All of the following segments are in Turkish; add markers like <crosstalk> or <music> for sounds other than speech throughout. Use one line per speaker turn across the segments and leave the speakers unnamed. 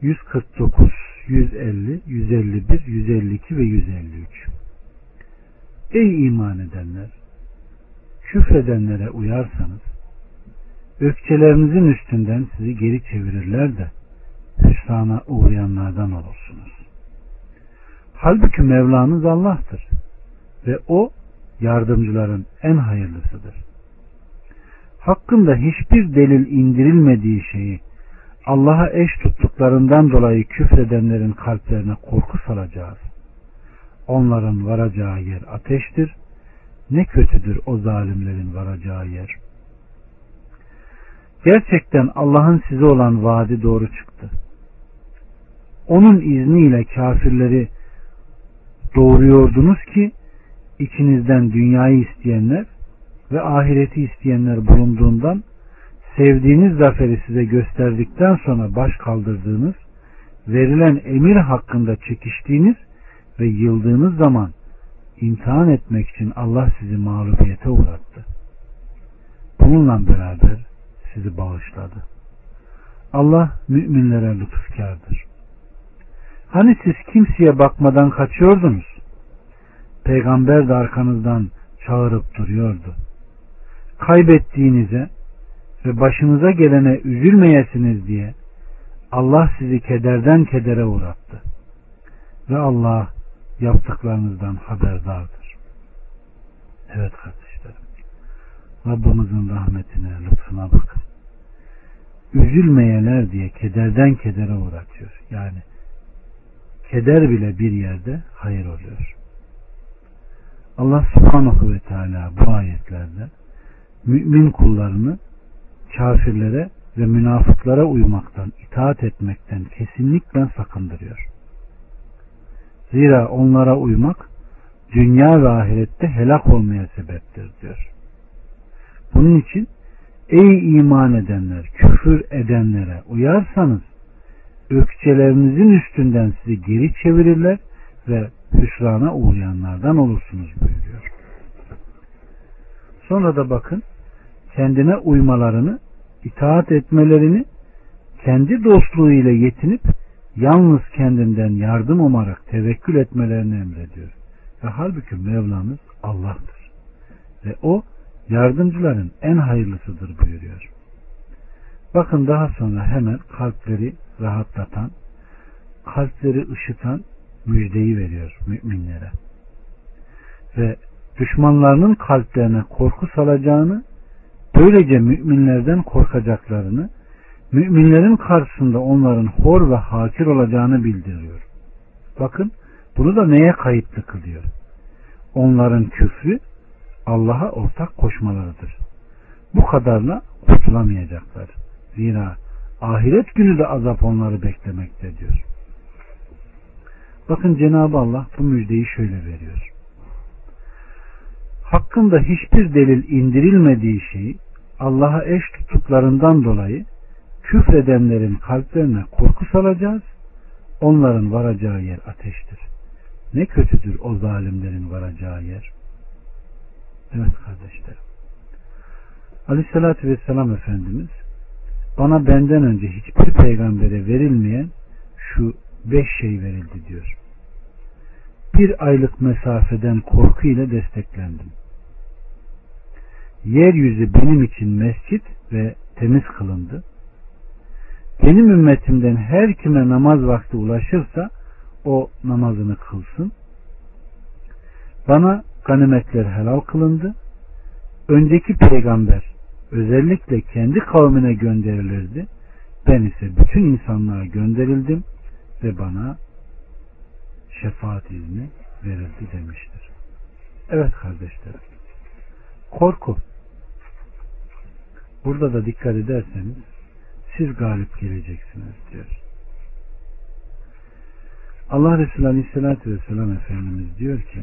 149, 150, 151, 152 ve 153 Ey iman edenler! Küfredenlere uyarsanız öfkelerinizin üstünden sizi geri çevirirler de hüsrana uğrayanlardan olursunuz. Halbuki Mevlanız Allah'tır ve O yardımcıların en hayırlısıdır. Hakkında hiçbir delil indirilmediği şeyi Allah'a eş tuttuklarından dolayı küfredenlerin kalplerine korku salacağız. Onların varacağı yer ateştir. Ne kötüdür o zalimlerin varacağı yer. Gerçekten Allah'ın size olan vaadi doğru çıktı. Onun izniyle kafirleri doğuruyordunuz ki içinizden dünyayı isteyenler ve ahireti isteyenler bulunduğundan sevdiğiniz zaferi size gösterdikten sonra baş kaldırdığınız, verilen emir hakkında çekiştiğiniz ve yıldığınız zaman imtihan etmek için Allah sizi mağlubiyete uğrattı. Bununla beraber sizi bağışladı. Allah müminlere lütufkardır. Hani siz kimseye bakmadan kaçıyordunuz? Peygamber de arkanızdan çağırıp duruyordu. Kaybettiğinize ve başınıza gelene üzülmeyesiniz diye Allah sizi kederden kedere uğrattı. Ve Allah yaptıklarınızdan haberdardır. Evet kardeşlerim. Rabbimizin rahmetine, lütfuna bakın. Üzülmeyeler diye kederden kedere uğratıyor. Yani keder bile bir yerde hayır oluyor. Allah subhanahu ve teala bu ayetlerde mümin kullarını kafirlere ve münafıklara uymaktan, itaat etmekten kesinlikle sakındırıyor. Zira onlara uymak dünya ve ahirette helak olmaya sebeptir diyor. Bunun için ey iman edenler, küfür edenlere uyarsanız ökçelerinizin üstünden sizi geri çevirirler ve hüsrana uğrayanlardan olursunuz buyuruyor. Sonra da bakın kendine uymalarını, itaat etmelerini, kendi dostluğu ile yetinip yalnız kendinden yardım umarak tevekkül etmelerini emrediyor. Ve halbuki Mevlamız Allah'tır. Ve O yardımcıların en hayırlısıdır buyuruyor. Bakın daha sonra hemen kalpleri rahatlatan, kalpleri ışıtan müjdeyi veriyor müminlere. Ve düşmanlarının kalplerine korku salacağını, böylece müminlerden korkacaklarını, müminlerin karşısında onların hor ve hakir olacağını bildiriyor. Bakın bunu da neye kayıtlı kılıyor? Onların küfrü Allah'a ortak koşmalarıdır. Bu kadarla kurtulamayacaklar. Zira ahiret günü de azap onları beklemekte diyor. Bakın Cenab-ı Allah bu müjdeyi şöyle veriyor. Hakkında hiçbir delil indirilmediği şeyi Allah'a eş tuttuklarından dolayı küfredenlerin kalplerine korku salacağız. Onların varacağı yer ateştir. Ne kötüdür o zalimlerin varacağı yer. Evet kardeşlerim. Aleyhissalatü Vesselam Efendimiz bana benden önce hiçbir peygambere verilmeyen şu beş şey verildi diyor. Bir aylık mesafeden korku ile desteklendim. Yeryüzü benim için mescit ve temiz kılındı. Benim ümmetimden her kime namaz vakti ulaşırsa o namazını kılsın. Bana ganimetler helal kılındı. Önceki peygamber özellikle kendi kavmine gönderilirdi. Ben ise bütün insanlığa gönderildim ve bana şefaat izni verildi demiştir. Evet kardeşlerim. Korku. Burada da dikkat ederseniz siz galip geleceksiniz diyor. Allah Resulü Aleyhisselatü Vesselam Efendimiz diyor ki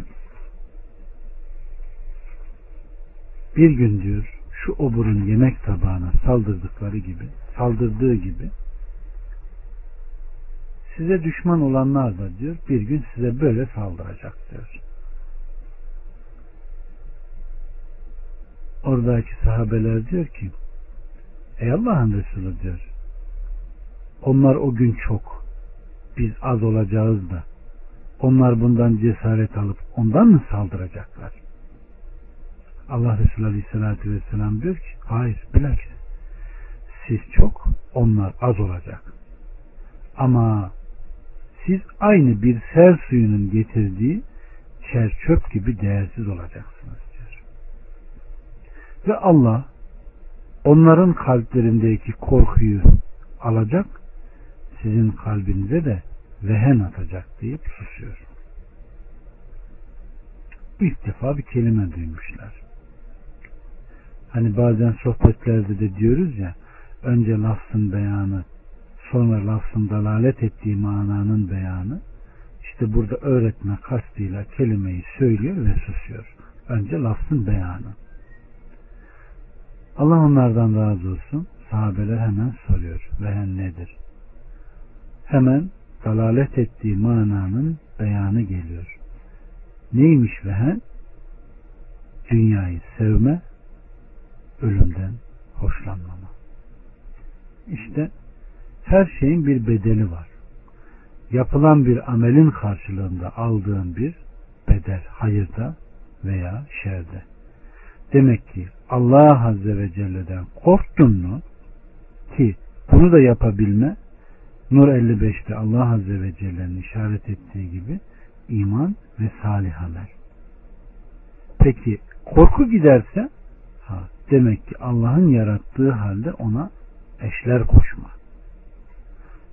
bir gün diyor şu oburun yemek tabağına saldırdıkları gibi saldırdığı gibi size düşman olanlar da diyor bir gün size böyle saldıracak diyor. Oradaki sahabeler diyor ki Ey Allah'ın Resulü diyor onlar o gün çok biz az olacağız da onlar bundan cesaret alıp ondan mı saldıracaklar? Allah Resulü Aleyhisselatü Vesselam diyor ki hayır bilakis siz çok onlar az olacak. Ama siz aynı bir sel suyunun getirdiği çer çöp gibi değersiz olacaksınız diyor. Ve Allah onların kalplerindeki korkuyu alacak, sizin kalbinize de vehen atacak deyip susuyor. İlk defa bir kelime duymuşlar. Hani bazen sohbetlerde de diyoruz ya, önce lafzın beyanı, sonra lafzın dalalet ettiği mananın beyanı, işte burada öğretme kastıyla kelimeyi söylüyor ve susuyor. Önce lafzın beyanı. Allah onlardan razı olsun. Sahabeler hemen soruyor. Vehen nedir? Hemen dalalet ettiği mananın beyanı geliyor. Neymiş vehen? Dünyayı sevme, ölümden hoşlanmama. İşte her şeyin bir bedeli var. Yapılan bir amelin karşılığında aldığın bir bedel hayırda veya şerde. Demek ki Allah Azze ve Celle'den korktun mu ki bunu da yapabilme Nur 55'te Allah Azze ve Celle'nin işaret ettiği gibi iman ve salih amel. Peki korku giderse ha, demek ki Allah'ın yarattığı halde ona eşler koşma.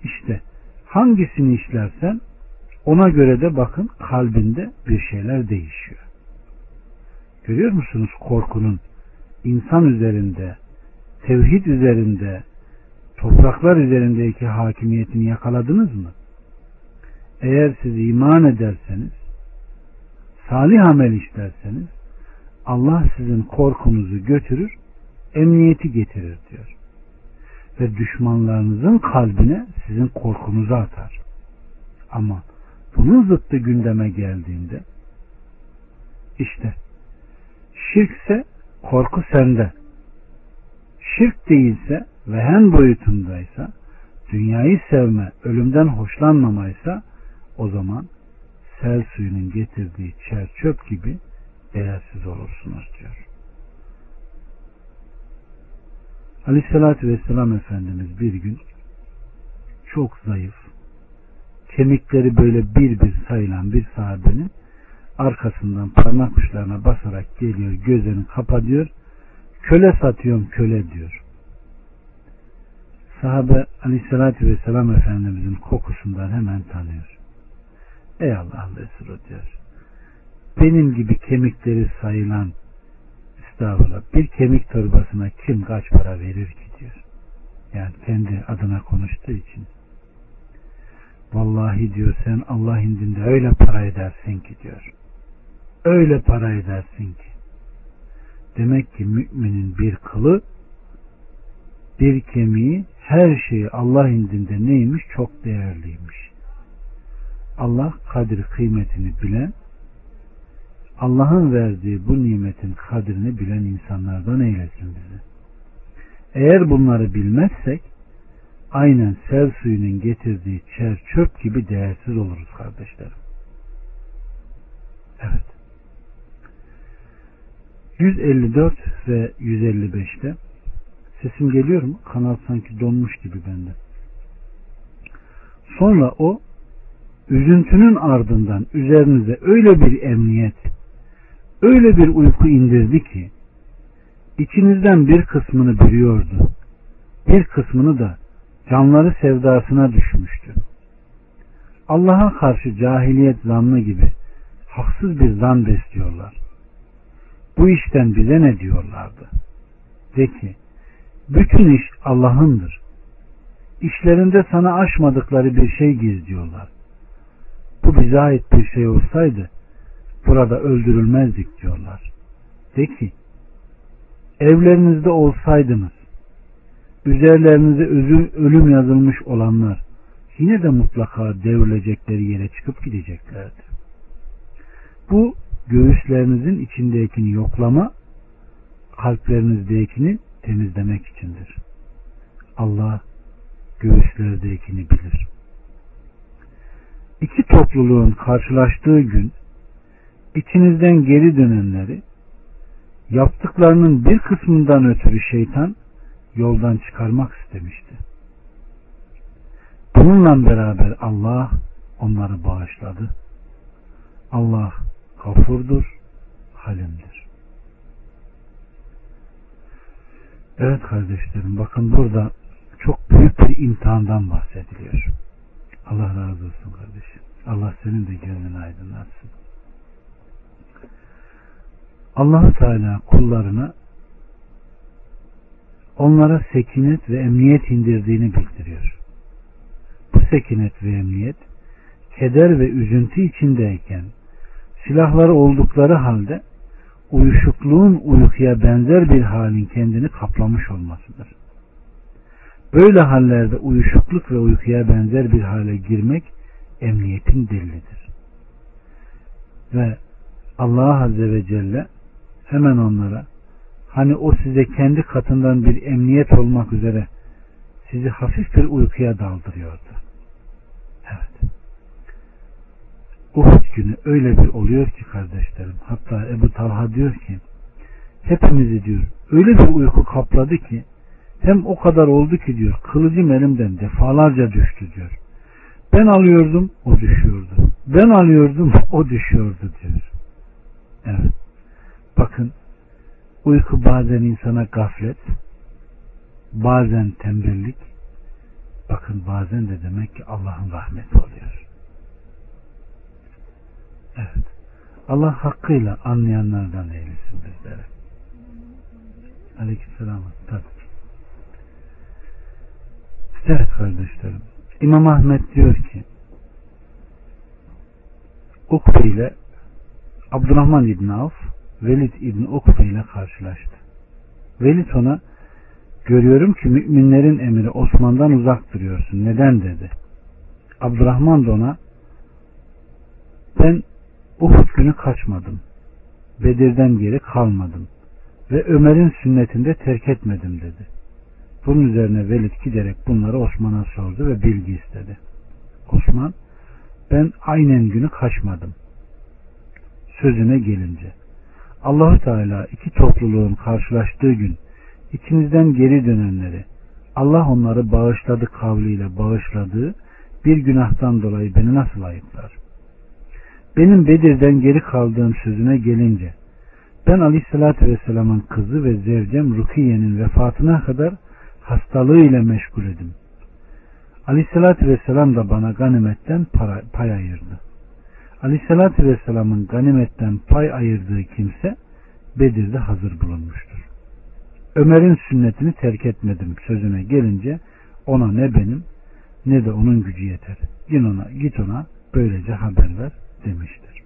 İşte hangisini işlersen ona göre de bakın kalbinde bir şeyler değişiyor. Görüyor musunuz korkunun insan üzerinde, tevhid üzerinde, topraklar üzerindeki hakimiyetini yakaladınız mı? Eğer siz iman ederseniz, salih amel işlerseniz, Allah sizin korkunuzu götürür, emniyeti getirir diyor. Ve düşmanlarınızın kalbine sizin korkunuzu atar. Ama bunun zıttı gündeme geldiğinde, işte şirkse korku sende. Şirk değilse ve hem boyutundaysa dünyayı sevme, ölümden hoşlanmamaysa o zaman sel suyunun getirdiği çer çöp gibi değersiz olursunuz diyor. Aleyhissalatü Vesselam Efendimiz bir gün çok zayıf, kemikleri böyle bir bir sayılan bir sahabenin arkasından parmak uçlarına basarak geliyor, gözlerini kapatıyor, köle satıyorum köle diyor. Sahabe aleyhissalatü vesselam Efendimizin kokusundan hemen tanıyor. Ey Allah'ın Resulü diyor. Benim gibi kemikleri sayılan estağfurullah bir kemik torbasına kim kaç para verir ki diyor. Yani kendi adına konuştuğu için. Vallahi diyor sen Allah indinde öyle para edersin ki diyor. Öyle para edersin ki. Demek ki müminin bir kılı bir kemiği her şeyi Allah indinde neymiş? Çok değerliymiş. Allah kadir kıymetini bilen Allah'ın verdiği bu nimetin kadrini bilen insanlardan eylesin bizi. Eğer bunları bilmezsek aynen sel suyunun getirdiği çer çöp gibi değersiz oluruz kardeşlerim. Evet. 154 ve 155'te sesim geliyor mu? Kanal sanki donmuş gibi bende. Sonra o üzüntünün ardından üzerinize öyle bir emniyet, öyle bir uyku indirdi ki içinizden bir kısmını biliyordu. Bir kısmını da canları sevdasına düşmüştü. Allah'a karşı cahiliyet zannı gibi haksız bir zan besliyorlar. Bu işten bize ne diyorlardı? De ki, bütün iş Allah'ındır. İşlerinde sana aşmadıkları bir şey gizliyorlar. Bu bize ait bir şey olsaydı burada öldürülmezdik diyorlar. De ki, evlerinizde olsaydınız, üzerlerinize ölüm yazılmış olanlar yine de mutlaka devrilecekleri yere çıkıp gideceklerdi. Bu göğüslerinizin içindekini yoklama, kalplerinizdekini temizlemek içindir. Allah göğüslerdekini bilir. topluluğun karşılaştığı gün içinizden geri dönenleri yaptıklarının bir kısmından ötürü şeytan yoldan çıkarmak istemişti. Bununla beraber Allah onları bağışladı. Allah gafurdur, halimdir. Evet kardeşlerim bakın burada çok büyük bir imtihandan bahsediliyor. Allah razı olsun kardeşim. Allah senin de gönlünü aydınlatsın. allah Teala kullarına onlara sekinet ve emniyet indirdiğini bildiriyor. Bu sekinet ve emniyet keder ve üzüntü içindeyken silahları oldukları halde uyuşukluğun uykuya benzer bir halin kendini kaplamış olmasıdır. Böyle hallerde uyuşukluk ve uykuya benzer bir hale girmek emniyetin delilidir. Ve Allah Azze ve Celle hemen onlara hani o size kendi katından bir emniyet olmak üzere sizi hafif bir uykuya daldırıyordu. Evet. Uhud günü öyle bir oluyor ki kardeşlerim. Hatta Ebu Talha diyor ki hepimizi diyor öyle bir uyku kapladı ki hem o kadar oldu ki diyor kılıcım elimden defalarca düştü diyor. Ben alıyordum o düşüyordu. Ben alıyordum <laughs> o düşüyordu diyor. Evet. Bakın uyku bazen insana gaflet, bazen tembellik, bakın bazen de demek ki Allah'ın rahmeti oluyor. Evet. Allah hakkıyla anlayanlardan eylesin bizlere. Aleykümselam. Tabii. Evet kardeşlerim. İmam Ahmet diyor ki Ukbe ile Abdurrahman İbni Avf Velid İbni Ukbe ile karşılaştı. Velid ona görüyorum ki müminlerin emiri Osman'dan uzak duruyorsun. Neden dedi. Abdurrahman da ona ben Uhud günü kaçmadım. Bedir'den geri kalmadım. Ve Ömer'in sünnetinde terk etmedim dedi. Bunun üzerine Velid giderek bunları Osman'a sordu ve bilgi istedi. Osman ben aynen günü kaçmadım. Sözüne gelince Allahü Teala iki topluluğun karşılaştığı gün içinizden geri dönenleri Allah onları bağışladı kavliyle bağışladığı bir günahtan dolayı beni nasıl ayıplar? Benim Bedir'den geri kaldığım sözüne gelince ben Aleyhisselatü Vesselam'ın kızı ve zevcem Rukiye'nin vefatına kadar hastalığıyla meşgul edim. Aleyhissalatü vesselam da bana ganimetten para, pay ayırdı. Aleyhissalatü vesselamın ganimetten pay ayırdığı kimse Bedir'de hazır bulunmuştur. Ömer'in sünnetini terk etmedim sözüne gelince ona ne benim ne de onun gücü yeter. Git ona, git ona böylece haber ver demiştir.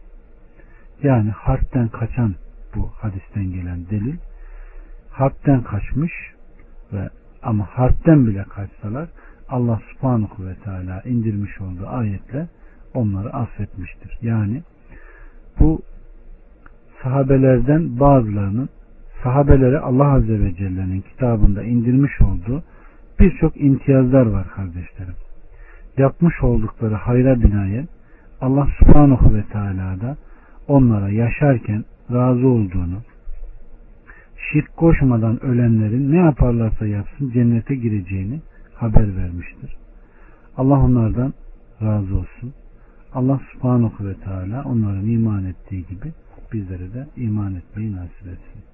Yani harpten kaçan bu hadisten gelen delil harpten kaçmış ve ama harpten bile kaçsalar Allah subhanahu ve teala indirmiş olduğu ayetle onları affetmiştir. Yani bu sahabelerden bazılarının sahabelere Allah Azze ve Celle'nin kitabında indirmiş olduğu birçok imtiyazlar var kardeşlerim. Yapmış oldukları hayra binayen Allah subhanahu ve teala da onlara yaşarken razı olduğunu, şirk koşmadan ölenlerin ne yaparlarsa yapsın cennete gireceğini haber vermiştir. Allah onlardan razı olsun. Allah subhanahu ve teala onların iman ettiği gibi bizlere de iman etmeyi nasip etsin.